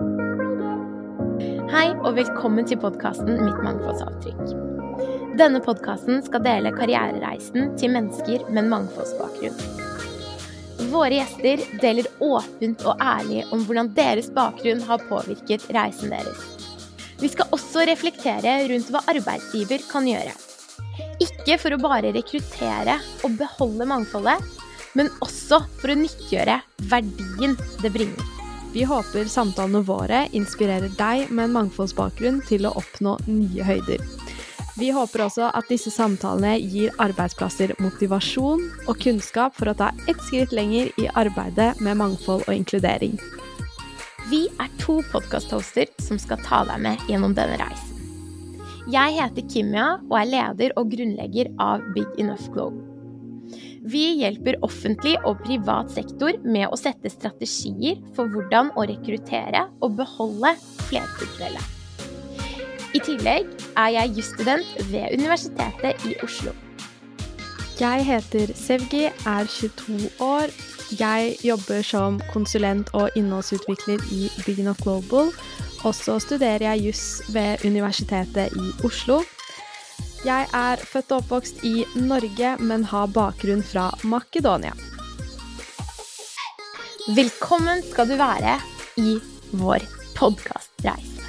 Hei og velkommen til podkasten Mitt mangfoldsavtrykk. Denne podkasten skal dele karrierereisen til mennesker med en mangfoldsbakgrunn. Våre gjester deler åpent og ærlig om hvordan deres bakgrunn har påvirket reisen deres. Vi skal også reflektere rundt hva arbeidsgiver kan gjøre. Ikke for å bare rekruttere og beholde mangfoldet, men også for å nyttiggjøre verdien det bringer. Vi håper samtalene våre inspirerer deg med en mangfoldsbakgrunn til å oppnå nye høyder. Vi håper også at disse samtalene gir arbeidsplasser motivasjon og kunnskap for å ta ett skritt lenger i arbeidet med mangfold og inkludering. Vi er to podkasthoster som skal ta deg med gjennom denne reisen. Jeg heter Kimia og er leder og grunnlegger av Big Enough Globe. Vi hjelper offentlig og privat sektor med å sette strategier for hvordan å rekruttere og beholde flerkulturelle. I tillegg er jeg jusstudent ved Universitetet i Oslo. Jeg heter Sevgi, er 22 år. Jeg jobber som konsulent og innholdsutvikler i Big Not Global. Og så studerer jeg juss ved Universitetet i Oslo. Jeg er født og oppvokst i Norge, men har bakgrunn fra Makedonia. Velkommen skal du være i vår podkastreise.